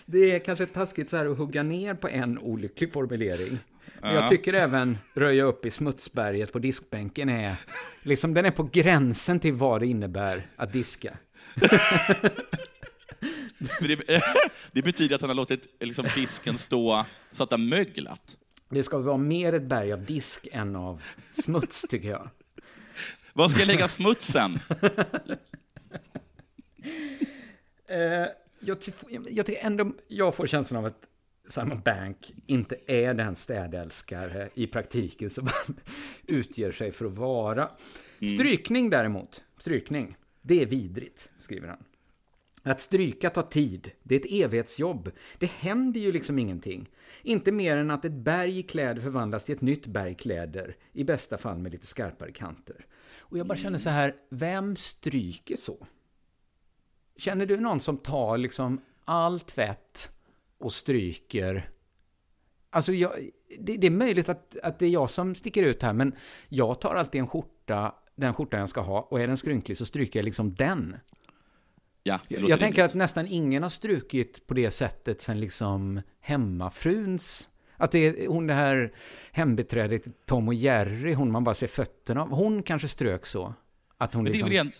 Det är kanske taskigt så här att hugga ner på en olycklig formulering. Men jag Ja. tycker även röja upp i smutsberget på diskbänken är liksom den är på gränsen till vad det innebär att diska. Det, (laughs) det betyder att han har låtit liksom, disken stå så att har möglat. Det ska vara mer ett berg av disk än av smuts tycker jag. Var ska jag lägga smutsen? (laughs) Eh, jag, jag tycker ändå jag får känslan av att Simon Bank inte är den städälskare i praktiken som han (laughs) utger sig för att vara. Strykning däremot, strykning, det är vidrigt, skriver han. Att stryka tar tid, det är ett evighetsjobb. Det händer ju liksom ingenting. Inte mer än att ett berg i kläder förvandlas till ett nytt berg kläder, i bästa fall med lite skarpare kanter. Och jag bara känner så här, vem stryker så? Känner du någon som tar liksom all tvätt och stryker? Alltså, jag, det, det är möjligt att, att det är jag som sticker ut här, men jag tar alltid en skjorta, den skjorta jag ska ha, och är den skrynklig så stryker jag liksom den. Ja, Jag, jag tänker rimligt. att nästan ingen har strukit på det sättet sen liksom hemmafruns... Att det är hon det här hembiträdet Tom och Jerry, hon man bara ser fötterna av. Hon kanske strök så. Att hon Men det är, liksom... väl igen,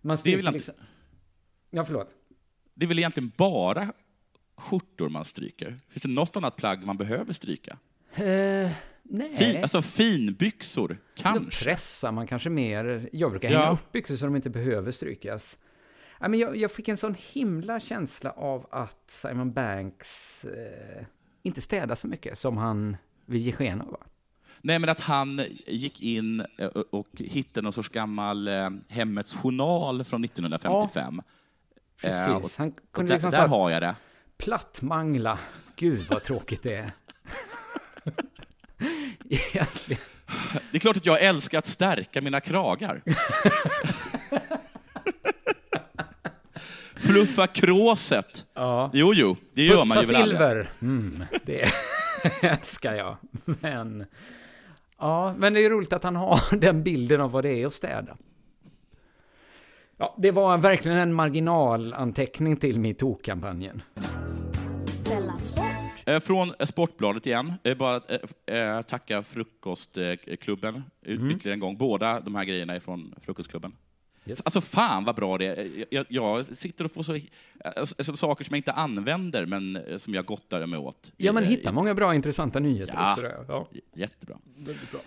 man det är väl inte- liksom... Ja, förlåt. det är väl egentligen bara skjortor man stryker? Finns det något annat plagg man behöver stryka? Eh, Nej. Fin, alltså finbyxor, Då kanske. pressar man kanske mer. Jag brukar Ja. hänga upp byxor så de inte behöver strykas. Ja, men jag, jag fick en sån himla känsla av att Simon Banks eh, inte städar så mycket som han vill ge sken av. Nej, men att han gick in eh, och hittade någon sorts gammal eh, Hemmets journal från 1955. Eh, och- Precis. Han kunde där, liksom där sagt, har jag det. Plattmangla. Gud vad tråkigt det är. Egentligen. Det är klart att jag älskar att stärka mina kragar. Fluffa kråset. Ja. Jo, jo, det gör man ju väl silver. Mm, det (laughs) älskar jag. Men, ja, men det är roligt att han har den bilden av vad det är att städa. Ja, det var verkligen en marginalanteckning till metoo-kampanjen. Eh, Från Sportbladet igen. Eh, Bara att eh, tacka Frukostklubben y- ytterligare en gång. Båda de här grejerna är från Frukostklubben. Yes. Alltså fan vad bra det är. Jag, jag sitter och får så, alltså, saker som jag inte använder, men som jag gottar mig åt. ja, men hitta många bra intressanta nyheter Ja. också. Där. Ja, Jättebra. väldigt bra.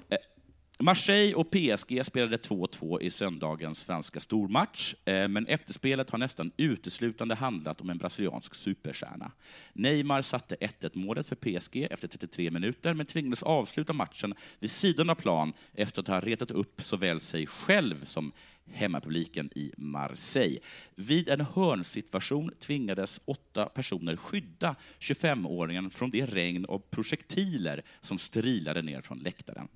Marseille och PSG spelade 2-2 i söndagens svenska stormatch, eh, men efterspelet har nästan uteslutande handlat om en brasiliansk superstjärna. Neymar satte 1-1-målet för PSG efter 33 minuter, men tvingades avsluta matchen vid sidan av plan efter att ha retat upp såväl sig själv som hemmapubliken i Marseille. Vid en hörnsituation tvingades åtta personer skydda 25-åringen från det regn av projektiler som strilade ner från läktaren.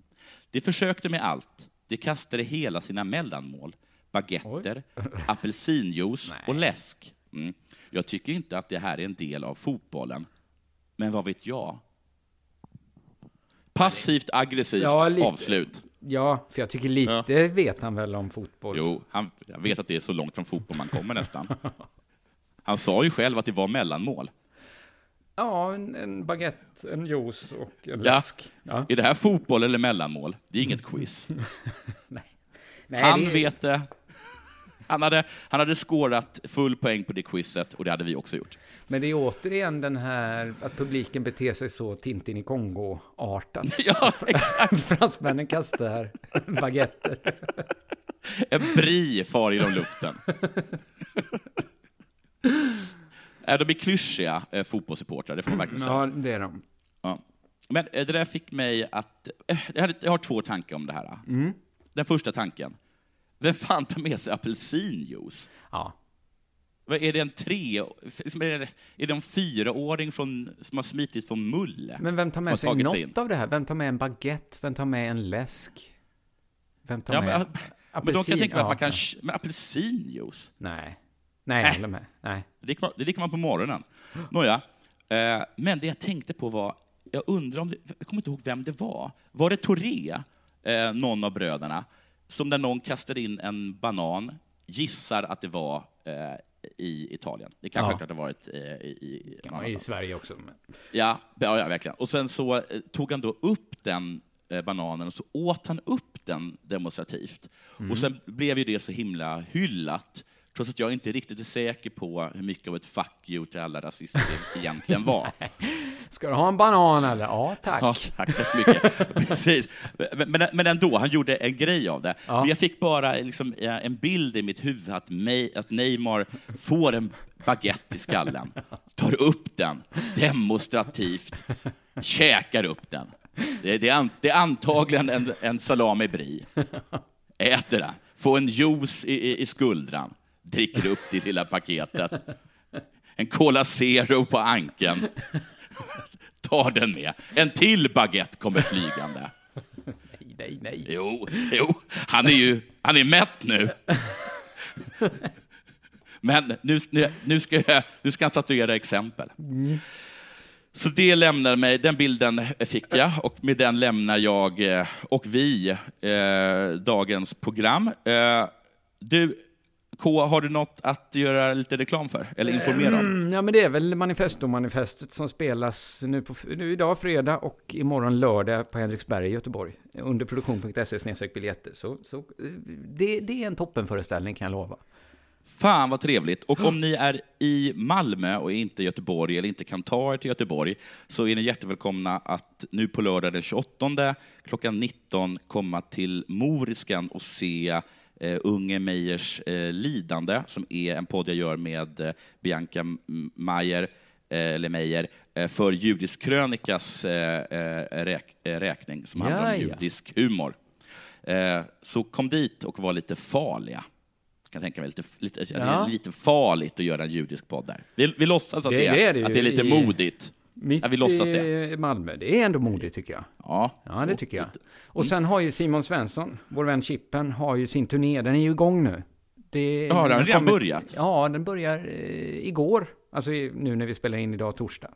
De försökte med allt. De kastade hela sina mellanmål, baguetter, (laughs) apelsinjuice och läsk. Mm. Jag tycker inte att det här är en del av fotbollen. Men vad vet jag? Passivt aggressivt Ja, lite. avslut. Ja, för jag tycker lite vet han väl om fotboll. Jo, han, jag vet att det är så långt från fotboll man kommer nästan. Han sa ju själv att det var mellanmål. Ja, en, en baguette, en juice och en Ja. läsk. Ja. Är det här fotboll eller mellanmål? Det är inget (laughs) quiz. Nej, Nej, Han det- vet det. Han hade, han hade skårat full poäng på det quizet och det hade vi också gjort. Men det är återigen den här att publiken beter sig så Tintin i Kongo-artat. (laughs) Ja, exakt. (laughs) Fransmännen kastar baguetter. En bri far genom luften. De är klyschiga eh, fotbollssupportrar, det får man verkligen säga. Ja, det är de. Ja. Men eh, det där fick mig att... eh, Jag, hade, jag har två tankar om det här. Den första tanken. Vem fan tar med sig apelsinjuice? Ja. Är det en tre... Är det, är det en fyraåring från, som har smitit från Mulle? Men vem tar med sig något sig av det här? Vem tar med en baguette? Vem tar med en läsk? Vem tar Ja, med men, men då kan tänka mig att man kan... ja. Men apelsinjuice? Nej. Nej, jag håller med. Nej. Det dricker man, det dricker man på morgonen. Nåja. Eh, men det jag tänkte på var, jag undrar om det, jag kommer inte ihåg vem det var. Var det Touré, eh, någon av bröderna, som när någon kastade in en banan, gissar att det var eh, i Italien. Det kan Ja. självklart ha varit eh, i, Kan man i. Sverige också. Men... Ja, ja, ja, verkligen. Och sen så eh, tog han då upp den eh, bananen och så åt han upp den demonstrativt. Och sen blev ju det så himla hyllat, trots att jag inte riktigt är säker på hur mycket av ett fuck you till alla rasister det (laughs) egentligen var. Ska du ha en banan eller? Ja, tack. Ja, tack så mycket. (laughs) Precis. Men, men, ändå, han gjorde en grej av det. Ja. Jag fick bara liksom, en bild i mitt huvud att, May, att Neymar får en baguette i skallen, (laughs) tar upp den demonstrativt, käkar upp den. Det, det, är, det är antagligen en, en salami brie. Äter den, får en juice i, i, i skuldran, dricker upp det lilla paketet. En Cola Zero på ankeln tar den med. En till baguette kommer flygande. Nej, nej, nej. Jo, jo, han är ju han är mätt nu. Men nu, nu, nu, ska, jag, nu ska han statuera exempel. Så det lämnar mig, den bilden fick jag och med den lämnar jag eh, och vi eh, dagens program. Eh, du, K, har du något att göra lite reklam för? Eller informera om? Mm, ja, men det är väl Manifesto-manifestet som spelas nu, på, nu idag fredag och imorgon lördag på Henriksberg i Göteborg. Under produktion.se biljetter. Så, så eh, det, det är en toppenföreställning kan jag lova. Fan vad trevligt. Och om ni är i Malmö och inte i Göteborg eller inte kan ta er till Göteborg så är ni jättevälkomna att nu på lördag den 28 klockan 19 komma till Moriskan och se eh, Unge Meyers eh, Lidande, som är en podd jag gör med eh, Bianca Mayer, eh, eller Meyer, eh, för Judisk krönikas eh, räk, räkning, som handlar om judisk humor. Så kom dit och var lite farliga. Kan tänka mig lite, lite, alltså, Ja. är lite farligt att göra en judisk podd där. Vi, vi låtsas att Det- det, är är, det ju att det är lite modigt. Mitt Ja, vi låtsas det. i Malmö, det är ändå modigt tycker jag. Ja, Ja, det tycker jag. Och sen har ju Simon Svensson, vår vän Chippen, har ju sin turné. Den är ju igång nu. Det, Ja, den har redan kommer- börjat. Ja, den börjar eh, igår. Alltså nu när vi spelar in idag, torsdag.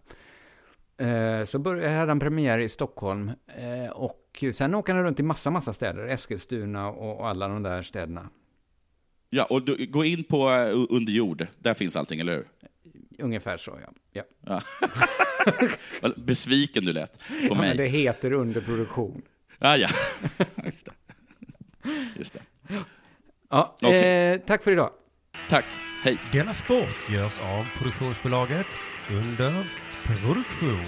Eh, så börjar hade han premiär i Stockholm. Eh, och sen åker han runt i massa, massa städer. Eskilstuna och, och alla de där städerna. ja och du, gå in på uh, Under jord, där finns allting, eller hur? Ungefär så, ja. ja. (laughs) Besviken du lät på ja mig. men det heter underproduktion. Ah, ja. (laughs) Just det. Just det. Ja, Okej. eh, tack för idag. Tack, hej. Denna sport görs av produktionsbolaget under produktion.